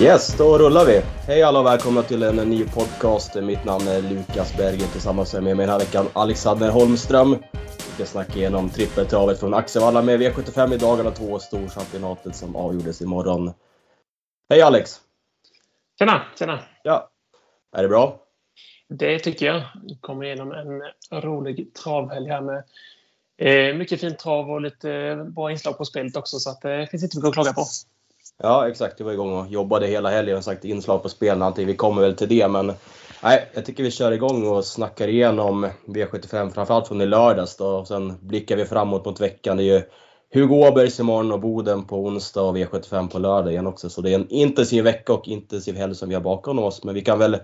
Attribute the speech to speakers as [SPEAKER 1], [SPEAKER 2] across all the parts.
[SPEAKER 1] Yes, då rullar vi. Hej alla och välkomna till en ny podcast. Mitt namn är Lukas Berger tillsammans med mig den här veckan Alexander Holmström. Vi ska snacka igenom trippeltravet från Axevalla med V75 i dagarna två storchampionatet som avgjordes imorgon. Hej Alex!
[SPEAKER 2] Tjena, tjena!
[SPEAKER 1] Ja, är det bra?
[SPEAKER 2] Det tycker jag. Vi kommer igenom en rolig travhelg här med eh, mycket fint trav och lite bra inslag på spelet också så att, eh, det finns inte mycket att klaga på.
[SPEAKER 1] Ja, exakt. Jag var igång och jobbade hela helgen och sagt inslag på spel och allting. Vi kommer väl till det, men nej, jag tycker vi kör igång och snackar igenom V75, framförallt från i lördags då. Och sen blickar vi framåt mot veckan. Det är ju Hugo Åbergs imorgon och Boden på onsdag och V75 på lördag igen också. Så det är en intensiv vecka och intensiv helg som vi har bakom oss. Men vi kan väl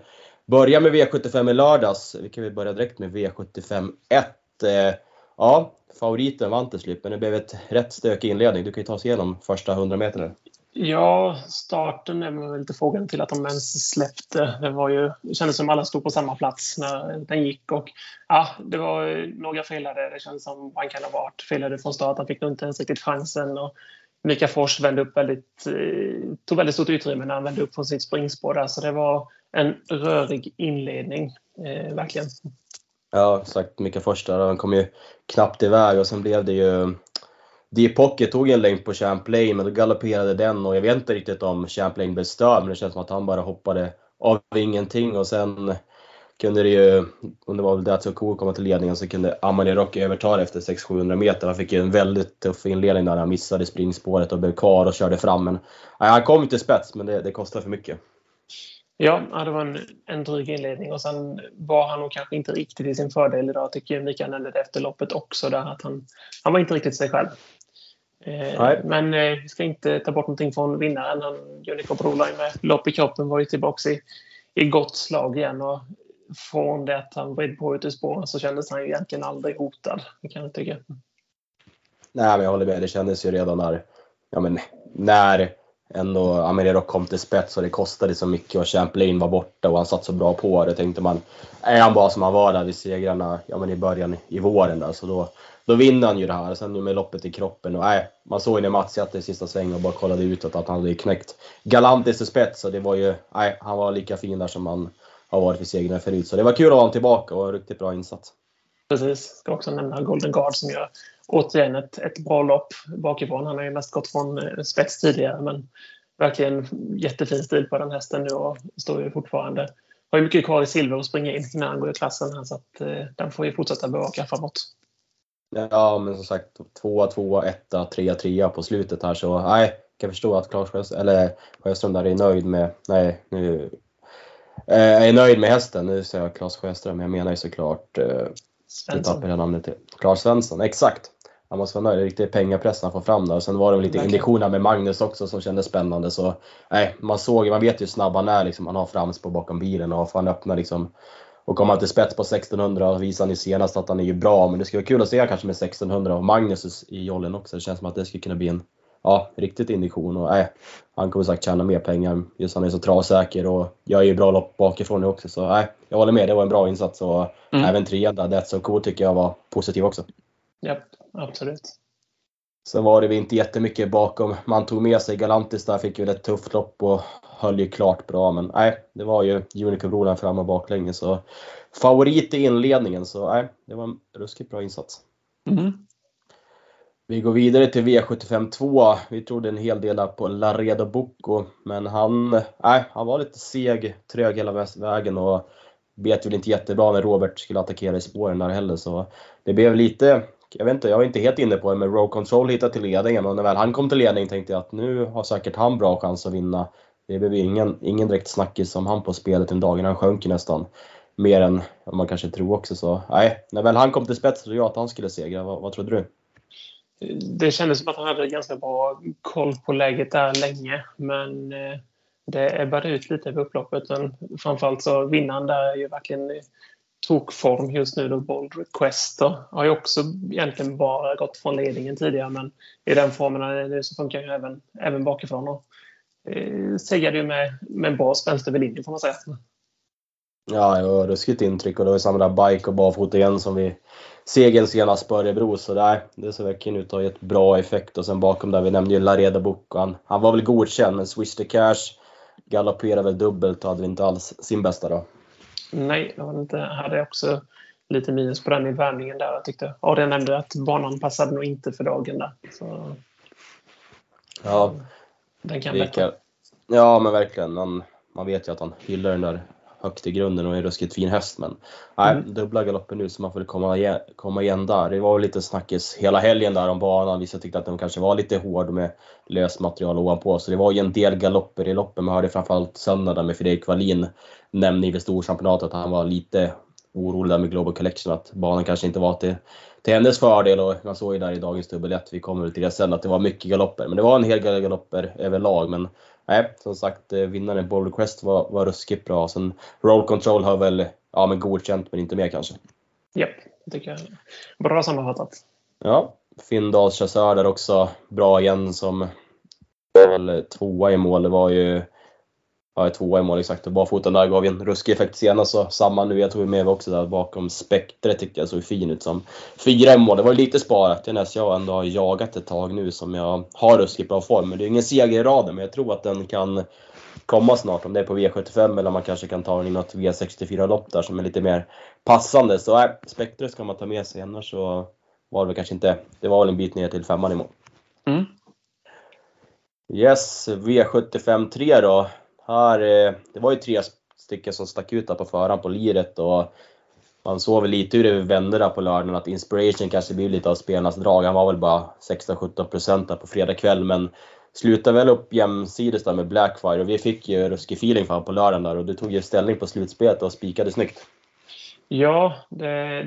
[SPEAKER 1] börja med V75 i lördags. Vi kan väl börja direkt med V75 1. Eh, ja, favoriten vann till slut, men det blev ett rätt stökig inledning. Du kan ju ta oss igenom första 100 meter.
[SPEAKER 2] Ja, starten är väl lite frågan till att de ens släppte. Det, var ju, det kändes som alla stod på samma plats när den gick. Och, ja, det var några felade. Det kändes som han kan ha varit felade från start. Han fick nog inte ens riktigt chansen. Och Mika Fors vände upp väldigt, eh, tog väldigt stort utrymme när han vände upp från sitt springspår där. Så det var en rörig inledning, eh, verkligen.
[SPEAKER 1] Ja, exakt. Mika Fors där, han kom ju knappt iväg och sen blev det ju Deep Pocket tog en längd på Champlain men då galopperade den och jag vet inte riktigt om Champlain blev störd men det känns som att han bara hoppade av ingenting och sen kunde det ju, om det var väl Datsu cool komma till ledningen så kunde Amanirok överta det efter 600-700 meter. Han fick ju en väldigt tuff inledning där han missade springspåret och blev kvar och körde fram. Men, nej, han kom inte spets men det, det kostade för mycket.
[SPEAKER 2] Ja, det var en, en dryg inledning och sen var han nog kanske inte riktigt i sin fördel idag tycker jag Mikael nämnde det efter loppet också där att han, han var inte riktigt sig själv. Eh, men eh, vi ska inte ta bort någonting från vinnaren. Han, Unico Broline med lopp i kroppen var ju tillbaka i, i gott slag igen. Och från det att han vred på ut ur spåren så kändes han ju egentligen aldrig hotad. Kan jag tycka.
[SPEAKER 1] Nej, men jag håller med. Det kändes ju redan när, ja, men, när ändå Amirero kom till spets och det kostade så mycket och Champlain var borta och han satt så bra på det. tänkte man, är han bara som han var där vid segrarna ja, men i början i våren där så då, då vinner han ju det här. Sen nu med loppet i kroppen och nej, man såg ju när Mats satt i sista svängen och bara kollade utåt att han hade knäckt Galantis i spets Så det var ju, nej, han var lika fin där som han har varit vid segrarna förut. Så det var kul att ha honom tillbaka och en riktigt bra insats.
[SPEAKER 2] Precis, ska också nämna Golden Guard som gör återigen ett, ett bra lopp bakifrån. Han har ju mest gått från eh, spets tidigare men verkligen jättefin stil på den hästen nu och står ju fortfarande har ju mycket kvar i silver att springa in innan han går i klassen. Så att, eh, den får ju fortsätta bevaka framåt.
[SPEAKER 1] Ja, men som sagt, tvåa, tvåa, etta, trea, trea på slutet här så nej, kan förstå att Claes Sjöström, eller Sjöström där är nöjd med, nej, nu eh, är nöjd med hästen. Nu säger jag Claes Sjöström, jag menar ju såklart eh,
[SPEAKER 2] Svensson.
[SPEAKER 1] jag namnet till. Claes Svensson, exakt. Han måste vara nöjd. Riktigt pengapress han får fram där. Och sen var det lite indikationer med Magnus också som kändes spännande. Så nej, man såg man vet ju hur snabb han är. Liksom. Han har framspår bakom bilen och får han öppna liksom och komma till spets på 1600 visade han ju senast att han är ju bra, men det skulle vara kul att se kanske med 1600 och Magnus i jollen också. Det känns som att det skulle kunna bli en ja, riktigt injektion. Och, äh, han kommer säkert tjäna mer pengar. Just han är så travsäker och gör ju bra lopp bakifrån nu också. Så äh, jag håller med, det var en bra insats. Och mm. även trean där, That's So Cool, tycker jag var positiv också.
[SPEAKER 2] Ja, absolut.
[SPEAKER 1] Sen var det inte jättemycket bakom. Man tog med sig Galantis där, fick ju ett tufft lopp och höll ju klart bra. Men nej, det var ju Unico fram och baklänges. Så favorit i inledningen, så nej, det var en ruskigt bra insats.
[SPEAKER 2] Mm.
[SPEAKER 1] Vi går vidare till V75 2. Vi trodde en hel del på Laredo Bocco, men han, nej, han var lite seg, trög hela vägen och bet väl inte jättebra när Robert skulle attackera i spåren där heller. Så det blev lite jag vet inte, jag var inte helt inne på det, men Row Control hittade till ledningen. och när väl han kom till ledning tänkte jag att nu har säkert han bra chans att vinna. Det blev ingen, ingen direkt snackis om han på spelet den dagen han sjönk nästan mer än vad man kanske tror också. Så nej, när väl han kom till spets trodde jag att han skulle segra. Vad, vad trodde du?
[SPEAKER 2] Det kändes som att han hade ganska bra koll på läget där länge, men eh, det ebbade ut lite på upploppet. Men framförallt så vinnaren där är ju verkligen eh, tokform just nu då Bold Requester har ju också egentligen bara gått från ledningen tidigare men i den formen han är nu så funkar ju även, även bakifrån och eh, segrade ju med, med en bra spänst över linjen får man säga.
[SPEAKER 1] Ja, det var ruskigt intryck och det var samma där bike och barfota igen som vi segern senast på Örebro. Så där, det ser verkligen ut att ha gett bra effekt. Och sen bakom där, vi nämnde ju Lareda Book. Han, han var väl godkänd, men Swish the Cash galopperade väl dubbelt och hade inte alls sin bästa dag.
[SPEAKER 2] Nej, jag inte. hade också lite minus på den i värmningen där. Jag tyckte Adrian nämnde att banan passade nog inte för dagen där. Så,
[SPEAKER 1] ja,
[SPEAKER 2] den kan
[SPEAKER 1] vilka, Ja, men verkligen. Man, man vet ju att han hyllar den där högt i grunden och en ruskigt fin häst. Men nej, mm. dubbla galopper nu så man får komma igen, komma igen där. Det var väl lite snackis hela helgen där om banan. Vissa tyckte att den kanske var lite hård med löst material ovanpå. Så det var ju en del galopper i loppen. Man hörde framförallt söndag där med Fredrik Wallin nämnde i storchampionatet att han var lite orolig där med Global Collection att banan kanske inte var till, till hennes fördel och man såg ju där i dagens dubbel 1, vi kommer till det sen, att det var mycket galopper. Men det var en hel del galopper överlag. Men nej, som sagt, eh, vinnaren Boulder Quest var, var ruskigt bra. Sen Roll Control har väl ja, men godkänt, men inte mer kanske.
[SPEAKER 2] Japp, det tycker jag. Bra sammanfattat.
[SPEAKER 1] Ja, Findals chassör där också. Bra igen som väl tvåa i mål. Det var ju ja, tvåa i mål exakt. Och barfoten där gav en ruskig effekt senast. Så samma nu. Jag tog med mig också där bakom Spectre tycker jag såg fin ut som fyra i mål. Det var lite sparat näst jag ändå har jagat ett tag nu som jag har ruskigt bra form. Men det är ingen seger i raden. Men jag tror att den kan komma snart. Om det är på V75 eller man kanske kan ta den i något V64-lopp där som är lite mer passande. Så nej, Spectre ska man ta med sig. Annars så var det väl kanske inte. Det var väl en bit ner till femman i mål. Mm. Yes, V75 3 då. Här, eh, det var ju tre stycken som stack ut där på förhand på liret och man såg väl lite hur det vände där på lördagen att Inspiration kanske blir lite av spelarnas drag. Han var väl bara 16-17% där på fredag kväll men slutade väl upp jämsides där med Blackfire och vi fick ju ruskig feeling för på lördagen där och du tog ju ställning på slutspelet och spikade snyggt.
[SPEAKER 2] Ja, det,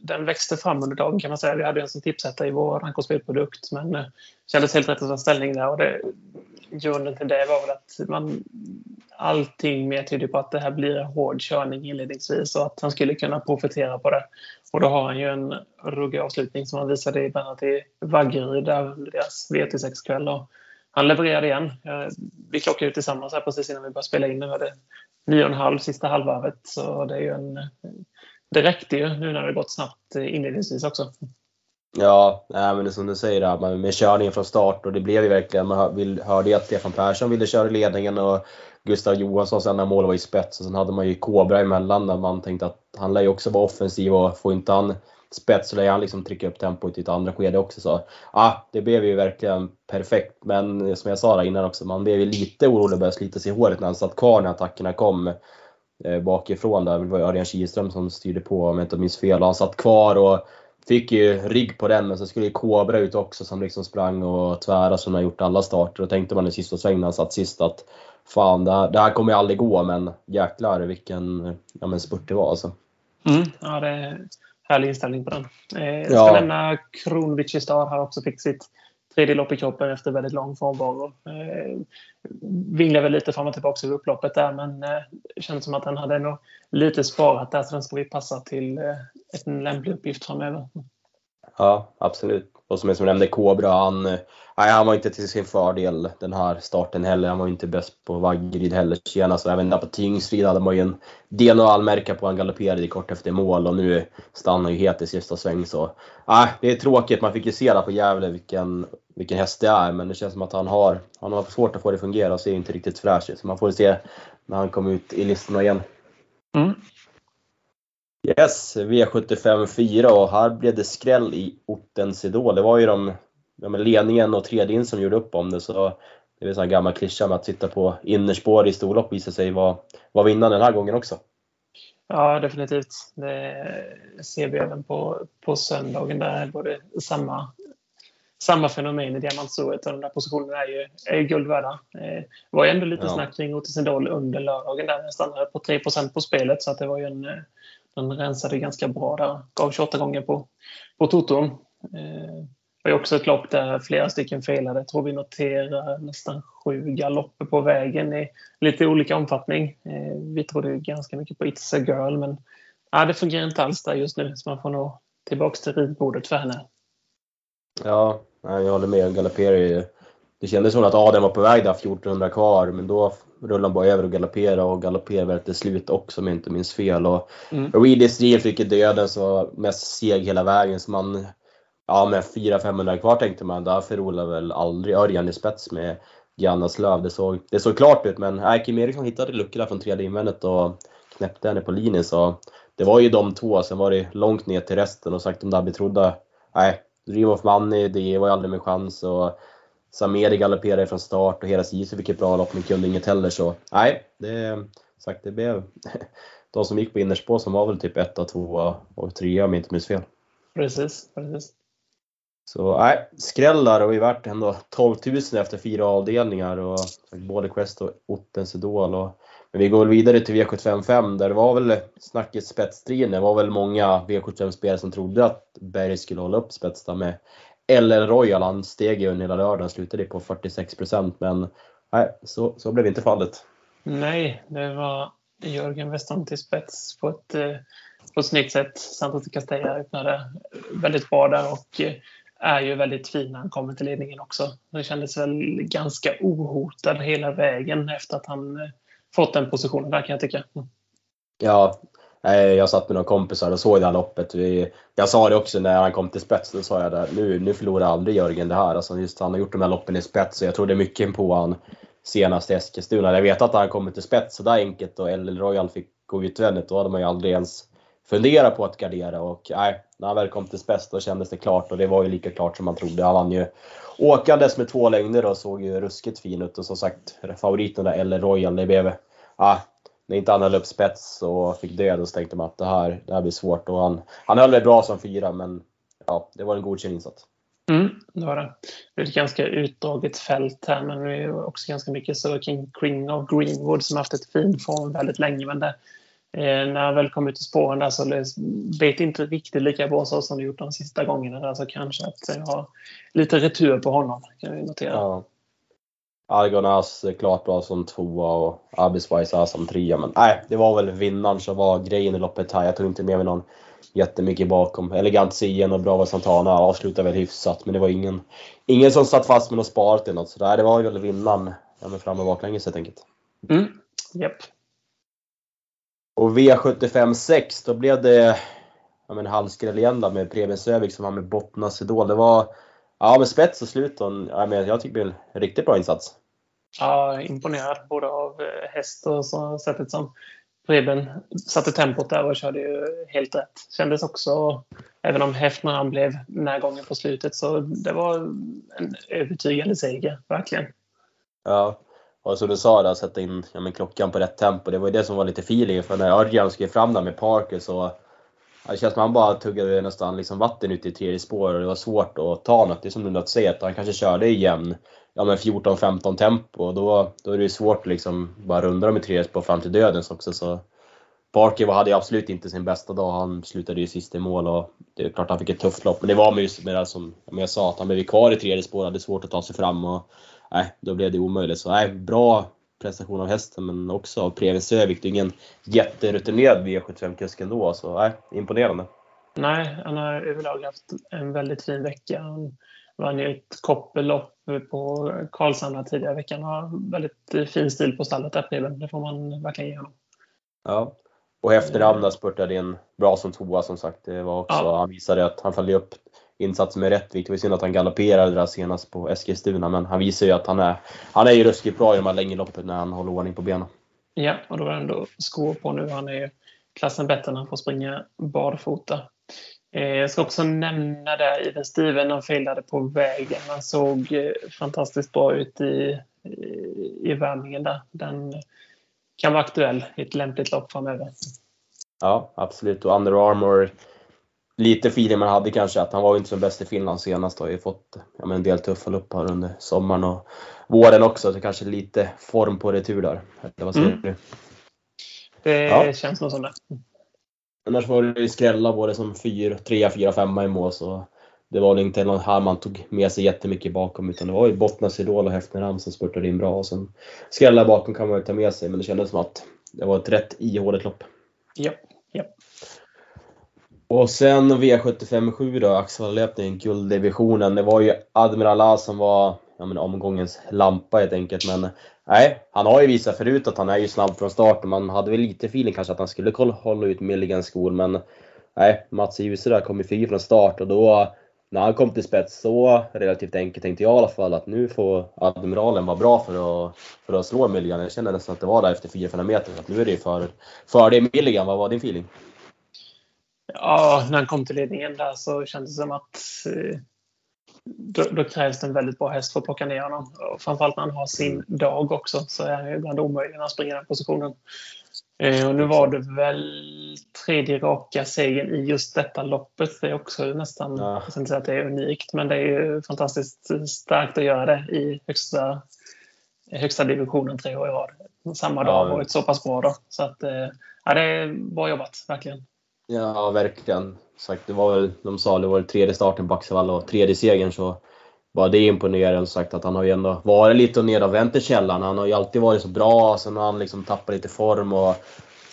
[SPEAKER 2] den växte fram under dagen kan man säga. Vi hade en som tipsetta i vår rankingspelprodukt men det kändes helt rätt att ta ställning där och det, grunden till det var väl att man, allting mer tyder på att det här blir en hård körning inledningsvis och att han skulle kunna profitera på det. Och då har han ju en ruggig avslutning som han visade bland annat i Vaggeryd där under deras V86-kväll. Han levererade igen. Eh, vi klockade ut tillsammans här precis innan vi började spela in. Nu var det nio och en halv sista halvvarvet. Så det är ju en... Eh, det räckte ju nu när det gått snabbt eh, inledningsvis också.
[SPEAKER 1] Ja, nej, men det är som du säger, där, med körningen från start och det blev ju verkligen, man hörde ju att Stefan Persson ville köra ledningen och Gustav Johansson sen när målet var i spets och sen hade man ju Kobra emellan där man tänkte att han lär ju också vara offensiv och får inte han spets så lär han liksom trycka upp tempot i ett andra skede också. Så ah, det blev ju verkligen perfekt. Men som jag sa där innan också, man blev ju lite orolig och började slita sig i håret när han satt kvar när attackerna kom eh, bakifrån där. Det var ju Örjan Kihlström som styrde på om jag inte minns fel. Och han satt kvar och Fick ju rigg på den, men så skulle ju Kobra ut också som liksom sprang och tvära som har gjort alla starter. Då tänkte man i sista svängen när han satt sist att fan, det här, det här kommer ju aldrig gå, men jäklar vilken ja, men spurt det var alltså.
[SPEAKER 2] Mm, ja, det är härlig inställning på den. Eh, jag ska ja. nämna Kronwich Star här också fick sitt tredje lopp i kroppen efter väldigt lång frånvaro. Eh, vinglade väl lite fram och tillbaka i upploppet där men eh, det kändes som att han hade nog lite sparat där så den ska vi passa till eh, en lämplig uppgift framöver.
[SPEAKER 1] Ja, absolut. Och som jag nämnde, Kobra, han, nej, han var inte till sin fördel den här starten heller. Han var inte bäst på Vaggeryd heller senast. Även där på Tingsryd hade man ju en DNO-märka på. Han galopperade kort efter mål och nu stannar ju helt i sista sväng. Så, nej, det är tråkigt. Man fick ju se där på Gävle vilken, vilken häst det är. Men det känns som att han har, han har svårt att få det att fungera och ser inte riktigt fräsch ut. Så man får se när han kommer ut i listorna igen. Mm. Yes, V75 4 och här blev det skräll i ortens idol. Det var ju de, de ledningen och tredje in som gjorde upp om det. Så det är en sån gammal klyscha med att sitta på innerspår i storlopp visar sig vara var vinnaren den här gången också.
[SPEAKER 2] Ja, definitivt. Det ser vi även på, på söndagen. Där både samma, samma fenomen i diamantstoet och de där positionerna är ju, är ju guld värda. Det var ju ändå lite ja. snack kring Idol under lördagen där den stannade på 3% på spelet så att det var ju en den rensade ganska bra där. Gav 28 gånger på, på toton. Eh, det var också ett lopp där flera stycken felade. Jag tror vi noterar nästan sju galopper på vägen i lite olika omfattning. Eh, vi trodde ganska mycket på It's a Girl men ja, det fungerar inte alls där just nu så man får nog tillbaka till ridbordet för henne.
[SPEAKER 1] Ja, jag håller med. Galopperar Det kändes som att Adam var på väg där 1400 kvar men då rullade han bara över och galopperade och galopperade till slut också om jag inte minns fel. Och mm. Reedy Steel fick ju döden som var mest seg hela vägen så man Ja med 400-500 kvar tänkte man, där förlorar väl aldrig Örjan i spets med Jannaslöv. Det såg, det såg klart ut men nej, Kim Eriksson hittade luckor där från tredje invändet och knäppte henne på linjen. Så det var ju de två, sen var det långt ner till resten och sagt de där betrodda. Nej, Dream of Money, det var ju aldrig med chans. Och Samedi galopperade från start och hela Sisu fick ett bra lopp men kunde inget heller. Så nej, det, sagt, det blev de som gick på innerspår som var väl typ 1, 2 och 3 om jag inte minns fel.
[SPEAKER 2] Precis, precis.
[SPEAKER 1] Så nej, skrällar och vi vart ändå 12 000 efter fyra avdelningar och både Quest och Ottens Idol. Och, men vi går vidare till V755 där det var väl snacket spetsstriden. Det var väl många V75-spelare som trodde att Berg skulle hålla upp spetsen med LL Royal. Han steg ju under hela lördagen, slutade på 46% men nej, så, så blev inte fallet.
[SPEAKER 2] Nej, det var Jörgen Westholm till spets på ett, eh, på ett snyggt sätt. Santos Castella öppnade väldigt bra där och eh, är ju väldigt fin när han kommer till ledningen också. Det kändes väl ganska ohotad hela vägen efter att han eh, fått den positionen där kan jag tycka. Mm.
[SPEAKER 1] Ja, jag satt med några kompisar och såg det här loppet. jag sa det också när han kom till spets, då sa jag det, nu, nu förlorar aldrig Jörgen det här. Alltså just han har gjort de här loppen i spets och jag trodde mycket på han senast i Eskilstuna. Jag vet att han kommit till spets sådär enkelt och LL Royal fick gå utvändigt. Då hade man ju aldrig ens fundera på att gardera och nej, när han väl kom till spets då kändes det klart och det var ju lika klart som man trodde. Han vann ju åkandes med två längder och såg ju ruskigt fin ut och som sagt favoriten där LL Royal, det blev, ah, när inte han höll upp spets och fick död så tänkte man att det här, det här blir svårt och han, han höll väl bra som fyra men ja, det var en godkänd insats.
[SPEAKER 2] Mm, det var det. Det är ett ganska utdraget fält här men det är också ganska mycket så King Kring of Greenwood som haft ett fin form väldigt länge men det, när han väl kom ut i spåren där så bet inte riktigt lika bra så som det gjort de sista gångerna. Där, så kanske att jag har lite retur på honom kan vi notera. Ja.
[SPEAKER 1] Argonas klart bra som tvåa och Abiswise som trea men nej, det var väl vinnaren som var grejen i loppet här. Jag tog inte med mig någon jättemycket bakom. Elegant Sien och Brava Santana avslutade väl hyfsat men det var ingen, ingen som satt fast med något sparat eller något sådär. Det var väl vinnaren ja, fram och baklänges helt enkelt.
[SPEAKER 2] Mm, yep.
[SPEAKER 1] Och V75 6 då blev det ja, men halvskräll igen då med Preben Sövik som var med Bottnas Idol. Det var ja, med spets och slut och ja, men jag tycker det blev en riktigt bra insats.
[SPEAKER 2] Ja, imponerad både av eh, häst och så sättet som Preben satte tempot där och körde ju helt rätt. Kändes också, även om Häftner han blev närgången på slutet, så det var en övertygande seger, verkligen.
[SPEAKER 1] Ja, och som du sa, där, sätta in ja, men klockan på rätt tempo. Det var ju det som var lite feeling för när Örjan skrev fram där med Parker så det känns som att han bara tuggade nästan liksom vatten ut i tredje spår och det var svårt att ta något. Det är som du säger, att han kanske körde i jämn ja, 14-15 tempo och då, då är det ju svårt att liksom bara runda dem i tredje spår fram till dödens också. Så Parker hade ju absolut inte sin bästa dag. Han slutade ju sist i mål och det är klart han fick ett tufft lopp. Men det var just med det som jag sa, att han blev kvar i tredje spår, hade svårt att ta sig fram och nej, då blev det omöjligt. Så nej, bra prestation av hästen men också av Preben Sövik. Det är ingen jätterutinerad V75-kusk ändå, så nej, imponerande.
[SPEAKER 2] Nej, han har överlag haft en väldigt fin vecka. Han vann ju ett koppellopp på Karlshamn tidigare i veckan. Han har väldigt fin stil på stallet där, Preben. Det får man verkligen ge honom.
[SPEAKER 1] Ja, och efter andra spurtade in bra som tvåa som sagt. Det var också, ja. Han visade att han följde upp insatsen med rätt vikt. Det var synd att han galopperade där senast på Eskilstuna, men han visar ju att han är, han är ju ruskigt bra i de här längdloppen när han håller ordning på benen.
[SPEAKER 2] Ja, och då är ändå skor på nu. Han är ju klassen bättre när han får springa barfota. Eh, jag ska också nämna där i den Steven, han failade på vägen. Han såg eh, fantastiskt bra ut i, i värmningen där. Den kan vara aktuell i ett lämpligt lopp framöver.
[SPEAKER 1] Ja, absolut. Och Under Armour lite feeling man hade kanske att han var inte som bäst i Finland senast. Har ju fått ja, men en del tuffa lopp här under sommaren och våren också. Så kanske lite form på retur där. Eller vad säger mm. du?
[SPEAKER 2] Det ja. känns nog som det.
[SPEAKER 1] Annars var det ju skrälla både som 3, 4, 5 i mål. Så det var inte någon här man tog med sig jättemycket bakom utan det var ju Bottnas Idol och Häftneram som spurtade in bra. Och sen skrällar bakom kan man ju ta med sig men det kändes som att det var ett rätt ihåligt lopp.
[SPEAKER 2] Ja, ja.
[SPEAKER 1] Och sen V75 då, axellöpningen, gulddivisionen. Det var ju Admiral A som var ja, men, omgångens lampa helt enkelt. Men nej, han har ju visat förut att han är ju snabb från start. Man hade väl lite feeling kanske att han skulle hålla ut Milligans skor. Men nej, Mats Djuse där kom ju fri från start och då när han kom till spets så relativt enkelt tänkte jag i alla fall att nu får Admiralen vara bra för att, för att slå Milligan. Jag kände nästan att det var där efter 400 meter. Att nu är det för, för det Milligan. Vad var din feeling?
[SPEAKER 2] Ja, när han kom till ledningen där så kändes det som att eh, då, då, krävs det en väldigt bra häst för att plocka ner honom. Och framförallt när han har sin dag också så är han ibland omöjlig när han springer den positionen. Eh, och nu var det väl tredje raka segern i just detta loppet. Det är också nästan, ja. jag ska inte säga att det är unikt, men det är ju fantastiskt starkt att göra det i högsta, högsta divisionen tre år i rad. Samma dag har varit så pass bra då. Så att, eh, ja, det är bra jobbat, verkligen.
[SPEAKER 1] Ja, verkligen. Sagt, det var väl, de sa det var tredje starten på Axevalla och tredje segern så bara det imponerande. Sagt att han har ju ändå varit lite och vänt i källaren. Han har ju alltid varit så bra. Sen har han liksom tappat lite form och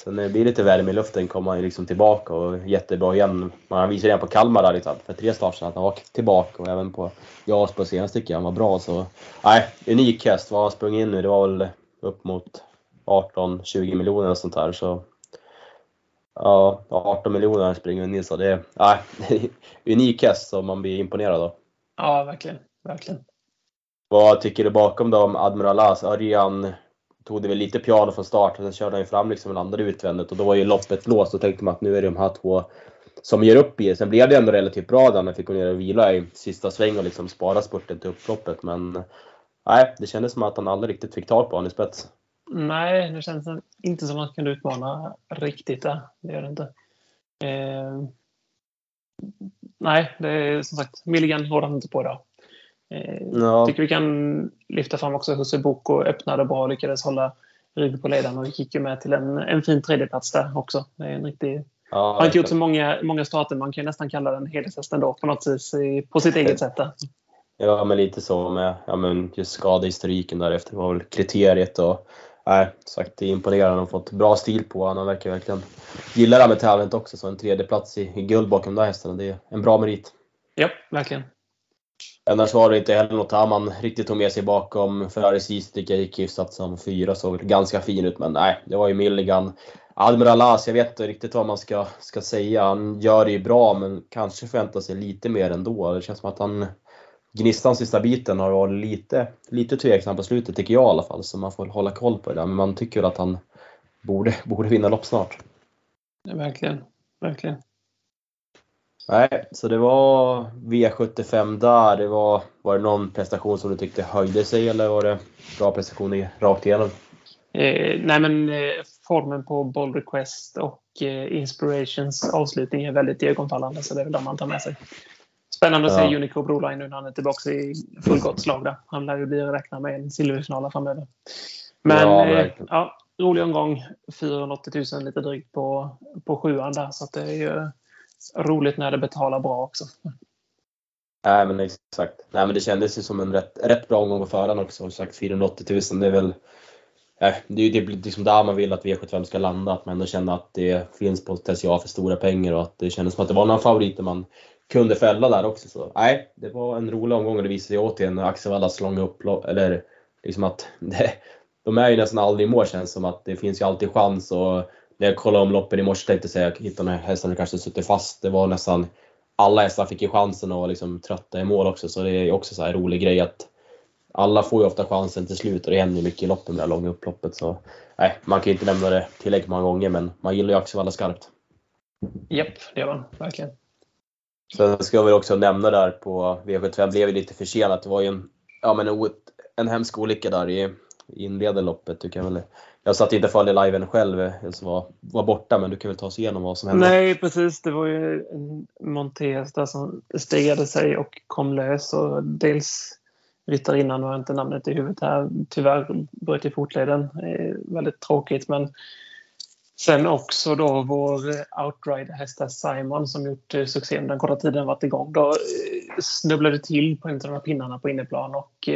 [SPEAKER 1] sen när det blir lite värme i luften kommer han ju liksom tillbaka och jättebra igen. Man visade redan på Kalmar där liksom, för tre starter att han var tillbaka och även på JAS på senaste tycker jag han var bra. Så nej, unik häst. Vad han sprungit in nu, det var väl upp mot 18-20 miljoner och sånt där. Så Ja, 18 miljoner springer in så det är nej, unik häst som man blir imponerad av.
[SPEAKER 2] Ja, verkligen. verkligen.
[SPEAKER 1] Vad tycker du bakom då om Admiral As? Örjan tog det väl lite piano från start, sen körde han ju fram liksom och landade utvändigt och då var ju loppet låst. Då tänkte man att nu är det de här två som ger upp i Sen blev det ändå relativt bra där när fick gå ner och vila i sista sväng och liksom spara spurten till upploppet. Men nej, det kändes som att han aldrig riktigt fick tag på honom i spets.
[SPEAKER 2] Nej, det känns inte som att han kunde utmana riktigt där. Det gör det inte. Eh, nej, det är som sagt, Milligan håller han inte på idag. Eh, ja. tycker vi kan lyfta fram också Husse Boko öppnade bra och lyckades hålla rygg på ledaren och gick ju med till en, en fin tredjeplats där också. Det är en riktig... Ja, har inte gjort så många, många starter. Man kan nästan kalla den hedershäst ändå på något vis på sitt eget sätt.
[SPEAKER 1] Ja, men lite så med ja, men just skadehistoriken därefter var väl kriteriet. Och, nej, sagt, det är imponerande. Han har fått bra stil på Han verkar verkligen gilla det här med tävlandet också. Så en tredje plats i, i guld bakom de där hästarna, det är en bra merit.
[SPEAKER 2] Ja, verkligen.
[SPEAKER 1] Annars var det inte heller något här man riktigt tog med sig bakom. Ferrari Seastick gick hyfsat som fyra, såg ganska fin ut. Men nej, det var ju Milligan. Admiral As, jag vet inte riktigt vad man ska, ska säga. Han gör det ju bra, men kanske förväntar sig lite mer ändå. Det känns som att han Gnistan sista biten har varit lite, lite tveksam på slutet tycker jag i alla fall. Så man får hålla koll på det där. Men man tycker att han borde, borde vinna lopp snart.
[SPEAKER 2] Ja, verkligen. Verkligen.
[SPEAKER 1] Nej, så det var V75 där. Det var, var det någon prestation som du tyckte höjde sig eller var det bra prestationer rakt igenom?
[SPEAKER 2] Eh, nej men eh, formen på Bold Request och eh, Inspirations avslutning är väldigt iögonfallande så det är väl de man tar med sig. Spännande att ja. se Unico Broline nu när han är tillbaka i fullgott slag. Där. Han lär ju bli räkna med en silverfinal framöver. Men ja, eh, ja, rolig omgång. 480 000 lite drygt på, på sjuan där. Så det är ju roligt när det betalar bra också.
[SPEAKER 1] Nej men exakt. Nej men det kändes ju som en rätt, rätt bra omgång på förhand också. Som sagt 480 000 det är väl det är ju typ liksom där man vill att V75 ska landa, att man ändå känner att det finns potential för stora pengar och att det kändes som att det var några favoriter man kunde fälla där också. Så nej, det var en rolig omgång och det visade sig återigen Axevallas långa upplopp, eller liksom att det, de är ju nästan aldrig i mål känns som att det finns ju alltid chans och när jag kollade om loppen i morse tänkte jag säga att hittade hästarna kanske suttit fast. Det var nästan alla hästar fick ju chansen att liksom trötta i mål också så det är ju också så här rolig grej att alla får ju ofta chansen till slut och det händer mycket i loppen med det långa upploppet. Så, nej, man kan ju inte nämna det tillräckligt många gånger men man gillar ju Axevalla skarpt.
[SPEAKER 2] Japp, det gör man verkligen.
[SPEAKER 1] Sen ska vi också nämna där på V75 blev ju lite försenat. Det var ju en, ja, men en, en hemsk olycka där i, i inledande loppet. Du kan väl, jag satt inte och följde liven själv, eh, jag var, var borta, men du kan väl ta oss igenom vad som hände?
[SPEAKER 2] Nej, precis. Det var ju en Montes där som stegade sig och kom lös. Och dels ryttarinnan, nu har jag inte namnet i huvudet här, tyvärr bröt i fotleden. Eh, väldigt tråkigt, men Sen också då vår eh, outrider-häst Simon som gjort eh, succé under den korta tiden varit igång. Då eh, snubblade till på en av de här pinnarna på inneplan och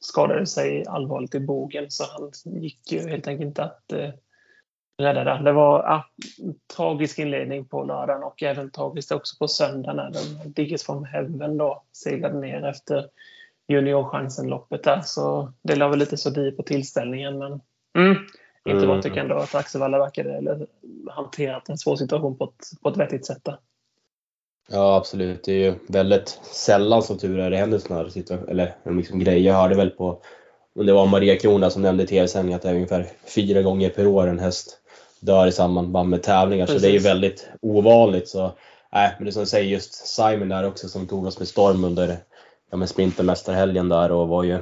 [SPEAKER 2] skadade sig allvarligt i bågen så han gick ju helt enkelt inte att rädda den. Det var ah, en tragisk inledning på lördagen och även tragiskt också på söndagen när de Diggers from Heaven då seglade ner efter juniorchansen-loppet där. Så det la väl lite så på tillställningen men mm, inte mm. tycker ändå att Axevalla verkade eller hanterat en svår situation på ett, på ett vettigt sätt. Där.
[SPEAKER 1] Ja, absolut. Det är ju väldigt sällan som tur är det händer sådana här situationer, eller liksom grejer. Jag hörde väl på, om det var Maria Krona som nämnde i tv-sändningen att det är ungefär fyra gånger per år en häst dör i samband med tävlingar. Precis. Så det är ju väldigt ovanligt. Så, nej, men det som du säger, just Simon där också som tog oss med storm under ja, Sprintermästarhelgen där och var ju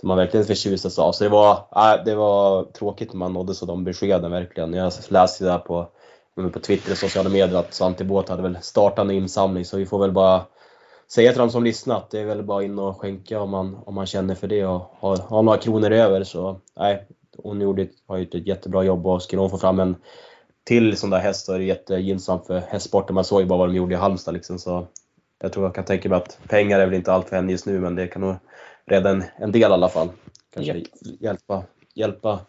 [SPEAKER 1] som man verkligen förtjusades av. Så det var, äh, det var tråkigt när man nåddes av de beskeden verkligen. Jag läste där på, på Twitter och sociala medier att Svante Båth hade väl startat en insamling så vi får väl bara säga till de som lyssnat, det är väl bara in och skänka om man, om man känner för det och har, har några kronor över. Så nej, hon gjorde, har gjort ett jättebra jobb och skulle hon få fram en till sån där häst så är det jättegynnsamt för hästsporten. Man såg ju bara vad de gjorde i Halmstad liksom. Så jag tror jag kan tänka mig att pengar är väl inte allt för henne just nu men det kan nog rädda en, en del i alla fall. Kanske yep. hjälpa, hjälpa,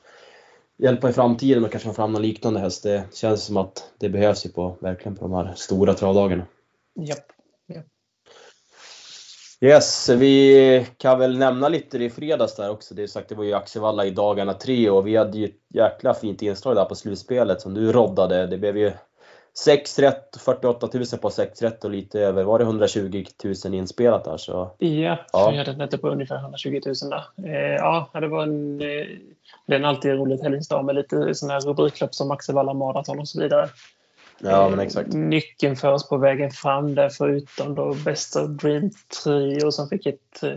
[SPEAKER 1] hjälpa i framtiden och kanske få fram någon liknande häst. Det känns som att det behövs ju på, verkligen på de här stora travdagarna.
[SPEAKER 2] Japp. Yep.
[SPEAKER 1] Yes, vi kan väl nämna lite i fredags där också. Det är sagt, det var ju Axevalla i dagarna tre och vi hade ju ett jäkla fint inslag där på slutspelet som du roddade. Det blev ju 6 rätt, 48 000 på 6 rätt och lite över, var det 120 000 inspelat där? Så,
[SPEAKER 2] ja, ja. vi hade netto på ungefär 120 000 där. Eh, ja, det var en, eh, det är en alltid roligt helgdag med lite sådana här rubriklopp som Axevalla Marathon och så vidare.
[SPEAKER 1] Ja, men exakt.
[SPEAKER 2] Nyckeln för oss på vägen fram där förutom då bästa Dream Trio som fick ett eh,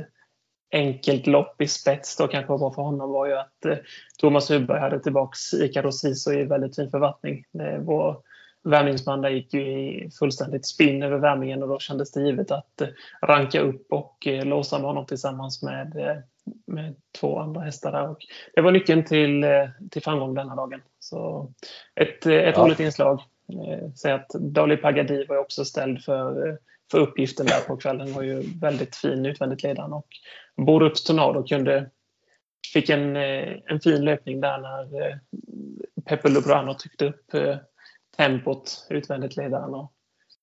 [SPEAKER 2] enkelt lopp i spets då kanske var bra för honom var ju att eh, Thomas Hubberg hade tillbaks Ikaros Siso i väldigt fin förvattning. Det var värmningsband gick ju i fullständigt spinn över värmningen och då kändes det givet att eh, ranka upp och eh, låsa med honom tillsammans med, eh, med två andra hästar där. Och det var nyckeln till, till framgång denna dagen. Så ett, ett ja. roligt inslag. Säg att Dali Pagadi var också ställd för, för uppgiften där på kvällen. var ju väldigt fin utvändigt ledaren och Borups Tornado kunde fick en, en fin löpning där när Peppe Lubrano tryckte upp tempot utvändigt ledaren och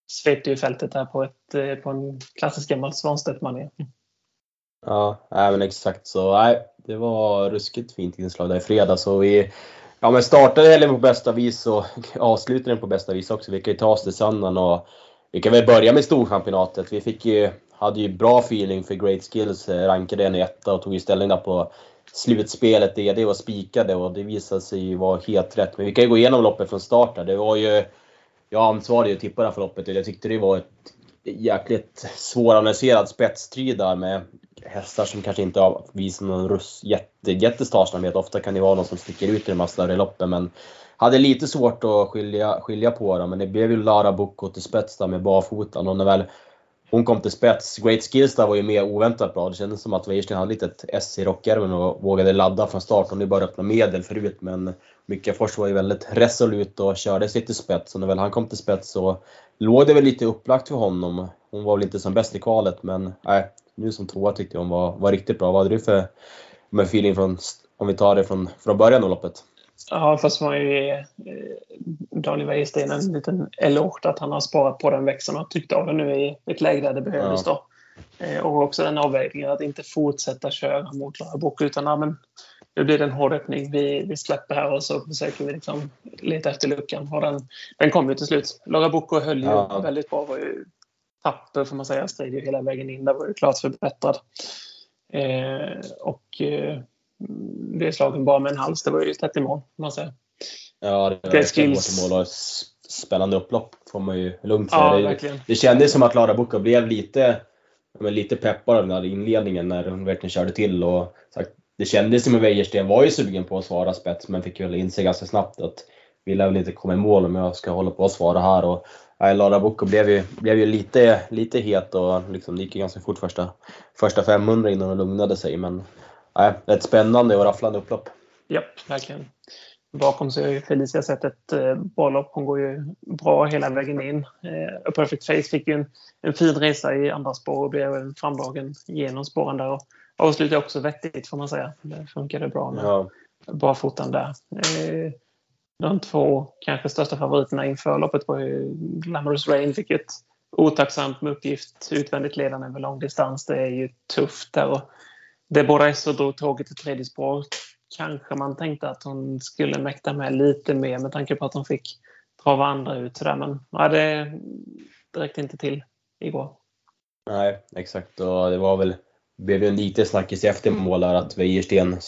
[SPEAKER 2] svepte ju fältet här på, ett, eh, på en klassisk gammal Svanstedt-manér.
[SPEAKER 1] Ja, men exakt så. Nej, det var ruskigt fint inslag där i fredags. Och vi ja, men startade helgen på bästa vis och avslutade den på bästa vis också. Vi kan ju ta oss till söndagen och vi kan väl börja med Storchampionatet. Vi fick ju, hade ju bra feeling för Great Skills, eh, rankade en i etta och tog ju ställning där på slutspelet det det var spikade och det visade sig ju vara helt rätt. Men vi kan ju gå igenom loppet från start där. Det var ju, jag ansvarade ju det här för loppet och jag tyckte det var ett jäkligt svåranalyserad spetstrid där med hästar som kanske inte har visat någon russ, jätte, jättestarsamhet. Ofta kan det vara någon som sticker ut i de här större loppen men hade lite svårt att skilja, skilja på dem. Men det blev ju Lara Bocco till spets där med barfotan och när väl hon kom till spets. Great Skills där var ju mer oväntat bra. Det kändes som att Weirsten hade lite ett S i rockärmen och vågade ladda från start. Hon bara öppna medel förut men Fors var ju väldigt resolut och körde sig till spets. Och när väl han kom till spets så låg det väl lite upplagt för honom. Hon var väl inte som bäst i kvalet men nej, nu som tvåa tyckte jag hon var, var riktigt bra. Vad hade du för med feeling från, om vi tar det från, från början av loppet?
[SPEAKER 2] Ja, fast man ju ge eh, Daniel Wäjersten en liten eloge att han har sparat på den växeln och tryckt av den nu i ett läge där det behövdes. Ja. Då. Eh, och också den avvägningen att inte fortsätta köra mot Lara Book utan ja, men nu blir det en hård öppning. Vi, vi släpper här och så försöker vi liksom leta efter luckan. Och den, den kom ju till slut. Lara Bocco höll ju ja. väldigt bra. Var ju tapper får man säga. Strid ju hela vägen in. Där var ju klart förbättrad. Eh, och eh, blev slagen bara med en hals. Det var ju tätt i mål, man säga.
[SPEAKER 1] Ja, det var det skills. mål och spännande upplopp får man ju lugnt säga. Ja, det, verkligen. det kändes som att Lara Bucca blev lite, men lite peppad av den här inledningen när hon verkligen körde till. Och, det kändes som att Wäjersten var ju sugen på att svara spets men fick väl inse ganska snabbt att vi lär väl inte komma i mål om jag ska hålla på att svara här. Och, nej, Lara Bucco blev ju, blev ju lite, lite het och liksom, det gick ju ganska fort första, första 500 innan hon lugnade sig. Men nej, ett spännande och rafflande upplopp.
[SPEAKER 2] Japp, verkligen. Bakom så har ju Felicia sett ett eh, bra lopp. Hon går ju bra hela vägen in. Eh, A Perfect Face fick ju en, en fin resa i andra spår och blev framdragen genom spåren där. Och avslutade också vettigt får man säga. Det funkade bra med ja. barfotan där. Eh, de två kanske största favoriterna inför loppet var ju Glamorous Rain. Fick ett otacksamt med uppgift utvändigt ledande över lång distans. Det är ju tufft där. Och Deborah Esser drog tåget till tredje spår. Kanske man tänkte att hon skulle mäkta med lite mer med tanke på att hon fick trava andra ut. Sådär. Men ja, det, det räckte inte till igår.
[SPEAKER 1] Nej, exakt. Och det var väl, blev ju en liten snackis efter eftermål där att Wejersten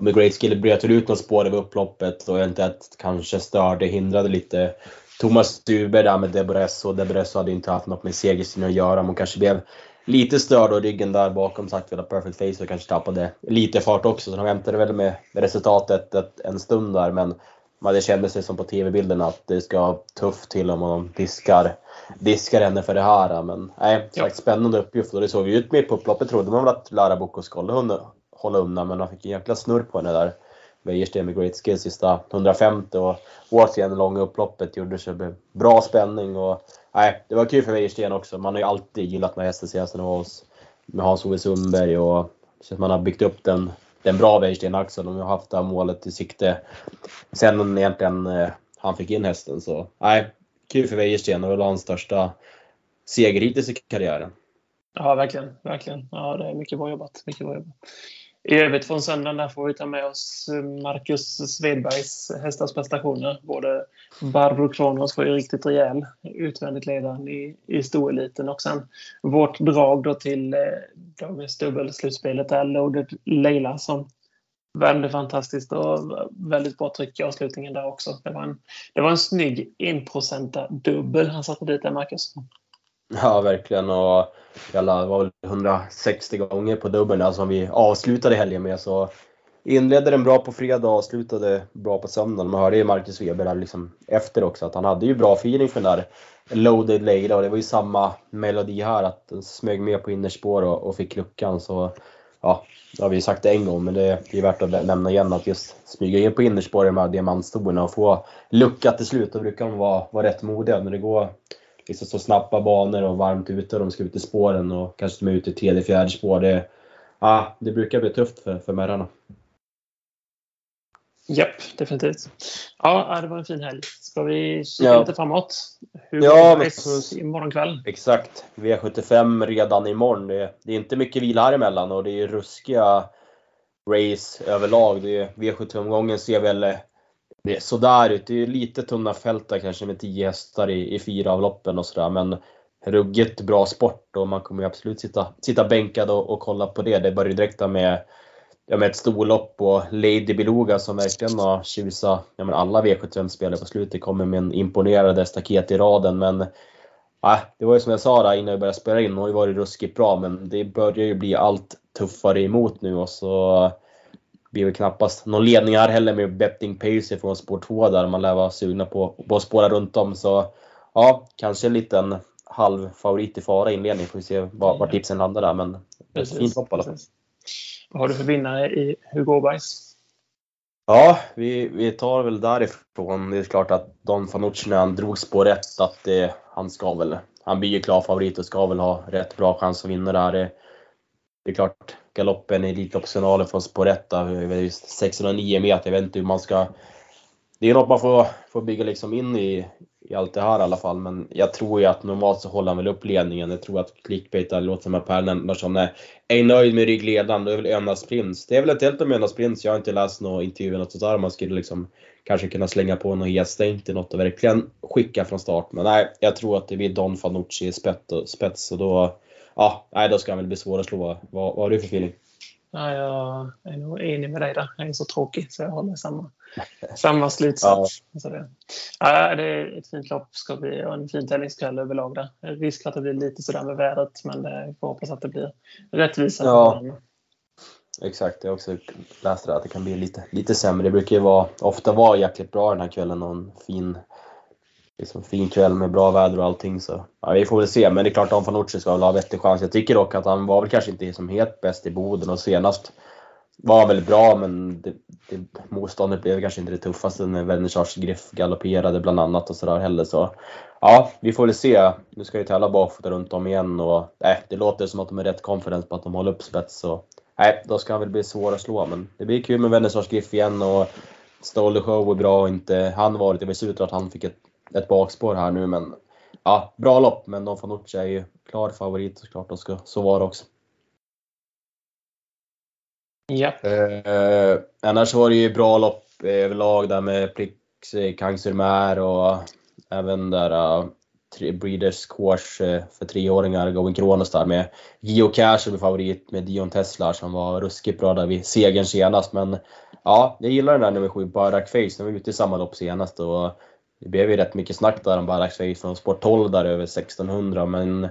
[SPEAKER 1] med great skill bröt ut något spår över upploppet och inte att kanske störde, hindrade lite Thomas Stuber där med Debres och Debres hade inte haft något med segerstriden att göra. Man kanske blev lite störd och ryggen där bakom sagt via perfect face och kanske tappade lite fart också. Så de väntade väl med resultatet ett, en stund där men man, det kändes som på TV-bilderna att det ska tufft till om man diskar, diskar henne för det här. Men nej, ja. spännande uppgift och det såg ju ut med på upploppet trodde man väl att Lara Boko skulle hålla undan men man fick en jäkla snurr på henne där. Wäjersten med Great Skills sista 150 och återigen långa upploppet gjorde så bra spänning och nej, det var kul för Wäjersten också. Man har ju alltid gillat när hästen senast när var hos med Hans-Ove Sundberg och så att man har byggt upp den, den bra Wäjersten Axel. De har haft det här målet i sikte sen egentligen eh, han fick in hästen så nej, kul för Wäjersten och det var hans största seger hittills i karriären.
[SPEAKER 2] Ja, verkligen. verkligen. Ja, det är mycket bra jobbat. Mycket bra jobbat. I övrigt från söndagen där får vi ta med oss eh, Marcus Svedbergs hästars prestationer. Både Barbro Kronos var ju riktigt rejäl, utvändigt ledaren i, i stoeliten och sen vårt drag då till eh, dagens dubbelslutspelet där Loaded Leila som värmde fantastiskt och väldigt bra tryck i avslutningen där också. Det var en, det var en snygg enprocenta dubbel han satte dit där, Marcus.
[SPEAKER 1] Ja, verkligen. Och jävla, det var väl 160 gånger på dubbeln där som vi avslutade helgen med. Så inledde den bra på fredag och avslutade bra på söndagen. Man hörde ju Marcus Weber där liksom efter också att han hade ju bra feeling för den där loaded Leila och det var ju samma melodi här att den smög med på innerspår och, och fick luckan. Så ja, det har vi ju sagt det en gång men det är värt att nämna igen att just smyga in på innerspår i de här diamantstolarna och få lucka till slut. Då brukar de vara, vara rätt modiga när det går liksom så snabba banor och varmt ute och de ska ut i spåren och kanske de är ute i tredje, fjärde spår. Det, ja, det brukar bli tufft för, för märrarna.
[SPEAKER 2] Japp, definitivt. Ja, det var en fin helg. Ska vi kika ja. lite framåt? Hur
[SPEAKER 1] ja,
[SPEAKER 2] går det imorgon kväll?
[SPEAKER 1] Exakt. V75 redan imorgon. Det, det är inte mycket vila här emellan och det är ruskiga race överlag. V75-omgången ser väl det är sådär ut. Det är lite tunna fält där kanske med 10 hästar i, i fyra av loppen och sådär. Men ruggigt bra sport och man kommer ju absolut sitta, sitta bänkad och, och kolla på det. Det börjar direkt med, ja, med ett storlopp och Lady Beluga som verkligen har tjusat ja, men alla V75-spelare på slutet. Kommer med en imponerande staket i raden. Men ja, det var ju som jag sa där innan vi började spela in, hon har ju varit ruskigt bra men det börjar ju bli allt tuffare emot nu och så blir väl knappast någon ledning här heller med betting pace från spår 2 där man lär vara sugna på, på att spåra runt om. Så ja, kanske en liten halv favorit i fara inledning. Får vi se var, var tipsen landar där. Men precis, fint hopp i alla fall.
[SPEAKER 2] Vad har du för vinnare i Hugo Åbergs?
[SPEAKER 1] Ja, vi, vi tar väl därifrån. Det är klart att Don Fanucci när han drog spår 1 att det, han ska väl, han blir ju klar favorit och ska väl ha rätt bra chans att vinna där. Det, är klart, galoppen i Elitloppsfinalen från Sporetta, 1, 609 meter. Jag vet inte hur man ska... Det är något man får, får bygga liksom in i, i allt det här i alla fall. Men jag tror ju att normalt så håller han väl upp ledningen. Jag tror att clickbait låter som att Per Lennartsson är, är nöjd med ryggledaren. Då är väl Önas Prins. Det är väl ett helt om Önas Prins. Jag har inte läst några intervjuer eller något sådär. Man skulle liksom kanske kunna slänga på något gäststängt till något och verkligen skicka från start. Men nej, jag tror att det blir Don Fanucci i spets och då ja, nej, då ska han väl bli svår att slå. Vad, vad har du för feeling?
[SPEAKER 2] Ja, jag är nog enig med dig där. Jag är så tråkig så jag håller samma, samma slutsats. Ja. Så det, ja, det är ett fint lopp ska bli och en fin tävlingskväll överlag. Där. Risk att det blir lite sådär med vädret men det får hoppas att det blir rättvisa. Ja.
[SPEAKER 1] Exakt, jag har också läst det att det kan bli lite, lite sämre. Det brukar ju vara, ofta vara jäkligt bra den här kvällen och en fin liksom fin kväll med bra väder och allting. Så ja, vi får väl se. Men det är klart att Fanucci ska väl ha vettig chans. Jag tycker dock att han var väl kanske inte som helt bäst i Boden och senast var väl bra men det, det, motståndet blev kanske inte det tuffaste när Vernissage Griff galopperade bland annat och sådär heller. Så ja, vi får väl se. Nu ska ju tävla barfota runt om igen och äh, det låter som att de är rätt confident på att de håller upp spets. Så nej, då ska han väl bli svår att slå. Men det blir kul med Vernissage Griff igen och Stole Show är bra och inte han varit. Det var ut att han fick ett ett bakspår här nu men ja, bra lopp men Don Fanucci är ju klar favorit såklart och ska så vara också.
[SPEAKER 2] Ja.
[SPEAKER 1] Eh, annars var det ju bra lopp överlag där med Plix, Kangsurmär och även där uh, Breeders Course eh, för treåringar, Going Kronos där med Gio Cash som är favorit med Dion Tesla som var ruskigt bra där vid segern senast. Men ja, jag gillar den där nummer 7, Barak Face. Den var ute i samma lopp senast och det blev ju rätt mycket snack där om Barak från Sport 12 där över 1600 men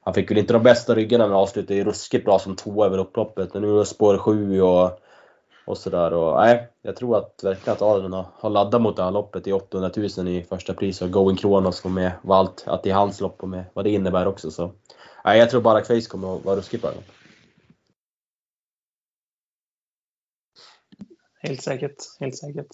[SPEAKER 1] han fick väl inte de bästa ryggarna men avslutade ju ruskigt bra som två över upploppet. Men nu är det spår 7 och och sådär. Nej, jag tror att verkligen att Adrian har, har laddat mot det här loppet i 800 000 i första pris och Going Kronos och med vad allt, att det är hans lopp och med vad det innebär också. Så, nej, jag tror bara Face kommer att vara ruskigt bra.
[SPEAKER 2] Helt säkert, helt säkert.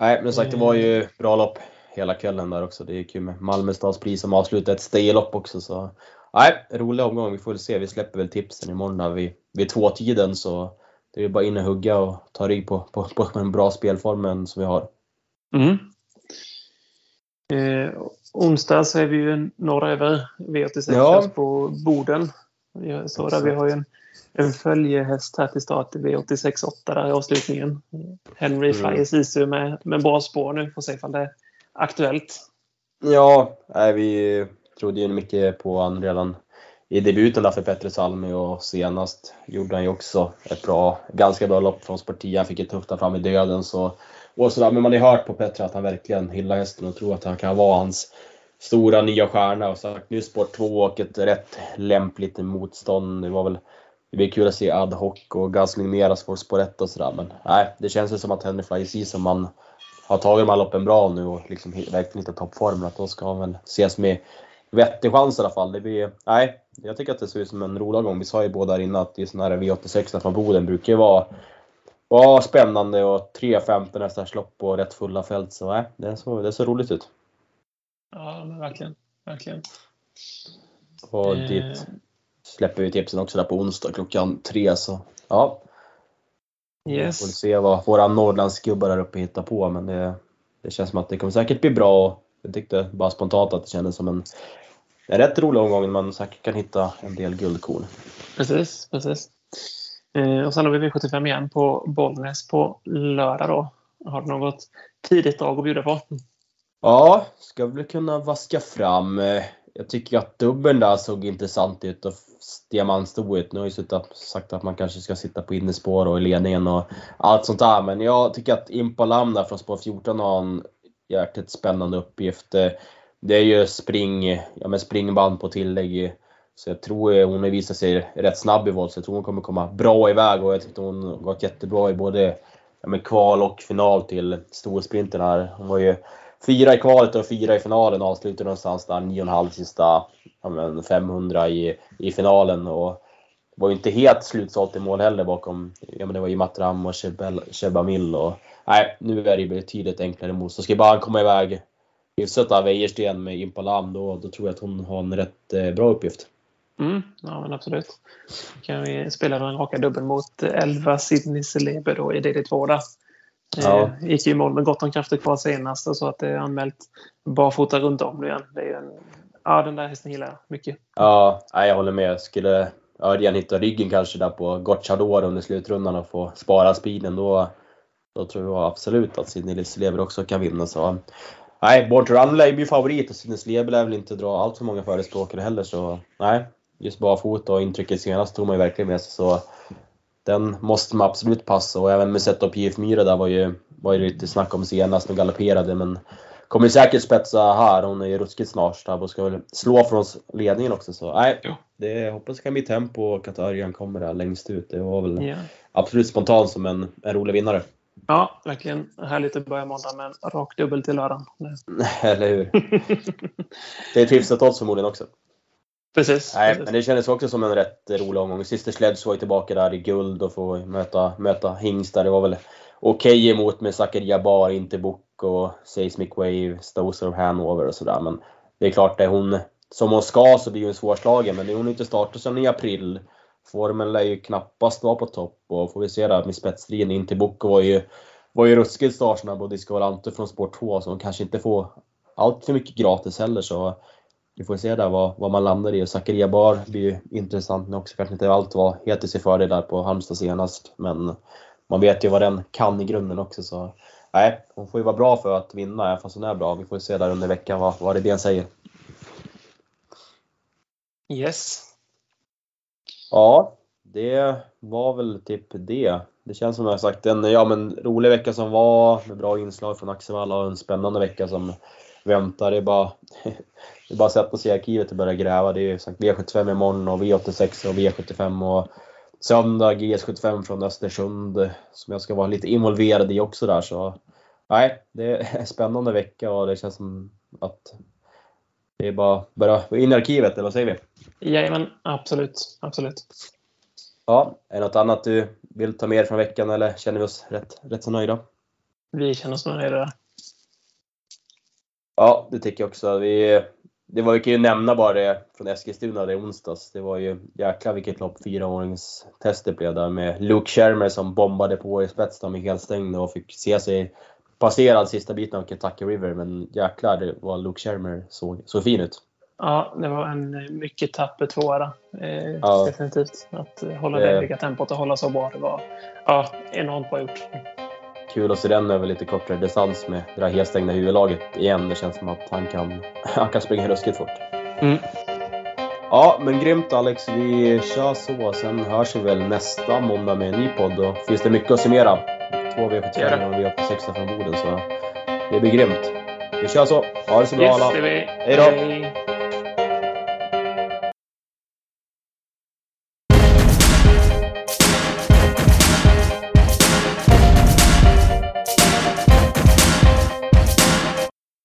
[SPEAKER 1] Nej, men sagt det var ju bra lopp hela kvällen där också. Det är kul med Malmö stadspris som avslutar ett staylopp också. Så, nej, rolig omgång. Vi får väl se. Vi släpper väl tipsen imorgon vid, vid tvåtiden så det är bara in och hugga och ta rygg på, på, på den bra spelformen som vi har.
[SPEAKER 2] Mm. Eh, onsdag så är vi ju norröver V86 ja. på Boden. Där vi har ju en, en följehäst här till start i V86 8 där i avslutningen. Henry mm. Flyers Isu med, med bra spår nu. Får se ifall det är aktuellt.
[SPEAKER 1] Ja, nej, vi trodde ju mycket på honom redan i debuten där för Petter Salmi och senast gjorde han ju också ett bra, ganska bra lopp från Sportia. Han fick ett tufft fram i döden. Så, och sådär. Men man har hört på Petter att han verkligen hyllar hästen och tror att han kan vara hans stora nya stjärna. Och sagt nu sport 2 och ett rätt lämpligt motstånd. Det var väl det blir kul att se ad hoc och Gasling mera får spår 1 och sådär. Men nej, det känns ju som att Henry Fly som man har tagit de här loppen bra nu och liksom verkligen hittat toppformen. Att då ska han väl ses med vettig chans i alla fall. Det blir, nej, jag tycker att det ser ut som en rolig gång. Vi sa ju båda här innan att i sådana här V86 från Boden brukar ju vara, var spännande och 3.15 nästa lopp och rätt fulla fält. Så nej, det, såg det såg roligt ut.
[SPEAKER 2] Ja, men verkligen. Verkligen.
[SPEAKER 1] Och eh. dit släpper vi tipsen också där på onsdag klockan tre. Så ja.
[SPEAKER 2] Yes.
[SPEAKER 1] Vi får se vad våra Norrlandsgubbar där uppe hittar på. Men det, det känns som att det kommer säkert bli bra. Jag tyckte bara spontant att det kändes som en en rätt rolig omgång man säkert kan hitta en del guldkorn.
[SPEAKER 2] Precis, precis. Eh, och sen har vi V75 igen på Bollnäs på lördag då. Har du något tidigt drag att bjuda på?
[SPEAKER 1] Ja, ska väl kunna vaska fram. Eh, jag tycker att dubbeln där såg intressant ut och Diamant stod ut. Nu har ju sagt att man kanske ska sitta på innespår och i ledningen och allt sånt där. Men jag tycker att Impalam där från spår 14 har en jäkligt spännande uppgift. Eh, det är ju spring, ja men springband på tillägg. Så jag tror eh, hon har visat sig rätt snabb i volt, så jag tror hon kommer komma bra iväg och jag tyckte hon gått jättebra i både ja men kval och final till storsprinten här. Hon var ju fyra i kvalet och fyra i finalen och avslutar någonstans där 9,5 sista ja men 500 i, i finalen. Och det var ju inte helt slutsålt i mål heller bakom, ja men det var ju Matram och Shebamil och nej, nu är det betydligt enklare motstånd. Ska bara komma iväg hyfsat av Wäjersten med Impalam då, då tror jag att hon har en rätt eh, bra uppgift.
[SPEAKER 2] Mm, ja men absolut. Kan vi spela den raka dubbeln mot eh, 11 Sydney Celebe då i DD2 där. Ja. Eh, gick ju i mål med gott om krafter kvar senast och så att det är anmält barfota runt om igen. Det är en, ja, den där hästen gillar jag mycket.
[SPEAKER 1] Ja, jag håller med. Skulle Örjan hitta ryggen kanske där på Gocciador under slutrundan och få spara speeden då, då tror jag absolut att Sidney Celeber också kan vinna. Så Nej, Born to Run lär ju favorit och Sinnes Lebel lär väl inte dra allt för många förespråkare heller så nej. Just barfota och intrycket senast tog man ju verkligen med sig så den måste man absolut passa och även med sätt upp JF Myra där var ju, var ju lite snack om senast och galopperade men kommer säkert spetsa här. Hon är ju ruskigt snabb och ska väl slå från ledningen också så nej. Ja. Det hoppas det kan bli tempo och att Örjan kommer där längst ut. Det var väl yeah. absolut spontant som en, en rolig vinnare.
[SPEAKER 2] Ja, verkligen. Härligt att börja måndag med en rak dubbel till lördagen.
[SPEAKER 1] Eller hur? det är ett hyfsat odds förmodligen också.
[SPEAKER 2] Precis.
[SPEAKER 1] Nej,
[SPEAKER 2] precis.
[SPEAKER 1] men det kändes också som en rätt rolig omgång. Sister Sledge var ju tillbaka där i guld och få möta, möta hingstar. Det var väl okej okay emot med Zakaria Bar, Interbook och Seismic Wave, Stoser of Hanover och sådär. Men det är klart, det hon som hon ska så blir hon svårslagen. Men hon har inte startat sedan i april. Formen lär ju knappast vara på topp och får vi se där med spetsstriden in till Bocco var ju, var ju ruskigt startsnabb och Discovalante från Sport 2 så de kanske inte får allt för mycket gratis heller så vi får se där vad, vad man landar i och Zakaria Bar blir ju intressant nu också. Kanske inte allt var helt i sig fördel där på Halmstad senast men man vet ju vad den kan i grunden också så nej, hon får ju vara bra för att vinna, även fast hon är bra. Vi får se där under veckan vad, vad Redén säger.
[SPEAKER 2] Yes.
[SPEAKER 1] Ja, det var väl typ det. Det känns som jag sagt en ja, men rolig vecka som var med bra inslag från Axevalla och en spännande vecka som väntar. Det är bara, det är bara att sätta sig i arkivet och börja gräva. Det är sagt V75 imorgon och V86 och V75 och söndag GS75 från Östersund som jag ska vara lite involverad i också där. Så nej, det är en spännande vecka och det känns som att det är bara att börja in i arkivet, eller vad säger
[SPEAKER 2] vi? Jajamän, absolut. absolut.
[SPEAKER 1] Ja, är det något annat du vill ta med från veckan eller känner vi oss rätt, rätt så nöjda?
[SPEAKER 2] Vi känner oss nöjda.
[SPEAKER 1] Ja, det tycker jag också. Vi, det var, vi kan ju nämna bara det från Eskilstuna det onsdags. Det var ju jäkla vilket lopp fyraåringstestet blev där med Luke Schermer som bombade på i spets med helstängd och fick se sig passerad sista biten av Kentucky River. Men jäklar vad Luke Schermer såg, såg fin ut.
[SPEAKER 2] Ja, det var en mycket tapper tvåa eh, ja. Definitivt. Att hålla det höga tempot och hålla så bra. Det var ja, enormt bra gjort.
[SPEAKER 1] Kul att se den över lite kortare distans med det där helstängda huvudlaget igen. Det känns som att han kan, han kan springa ruskigt fort. Mm. Ja, men grymt Alex. Vi kör så. Sen hörs vi väl nästa måndag med en ny podd. Då finns det mycket att summera. Två V75 och V86 från Boden, så det blir grymt. Vi kör så. Ha det så bra
[SPEAKER 2] yes,
[SPEAKER 1] alla.
[SPEAKER 2] Hej då!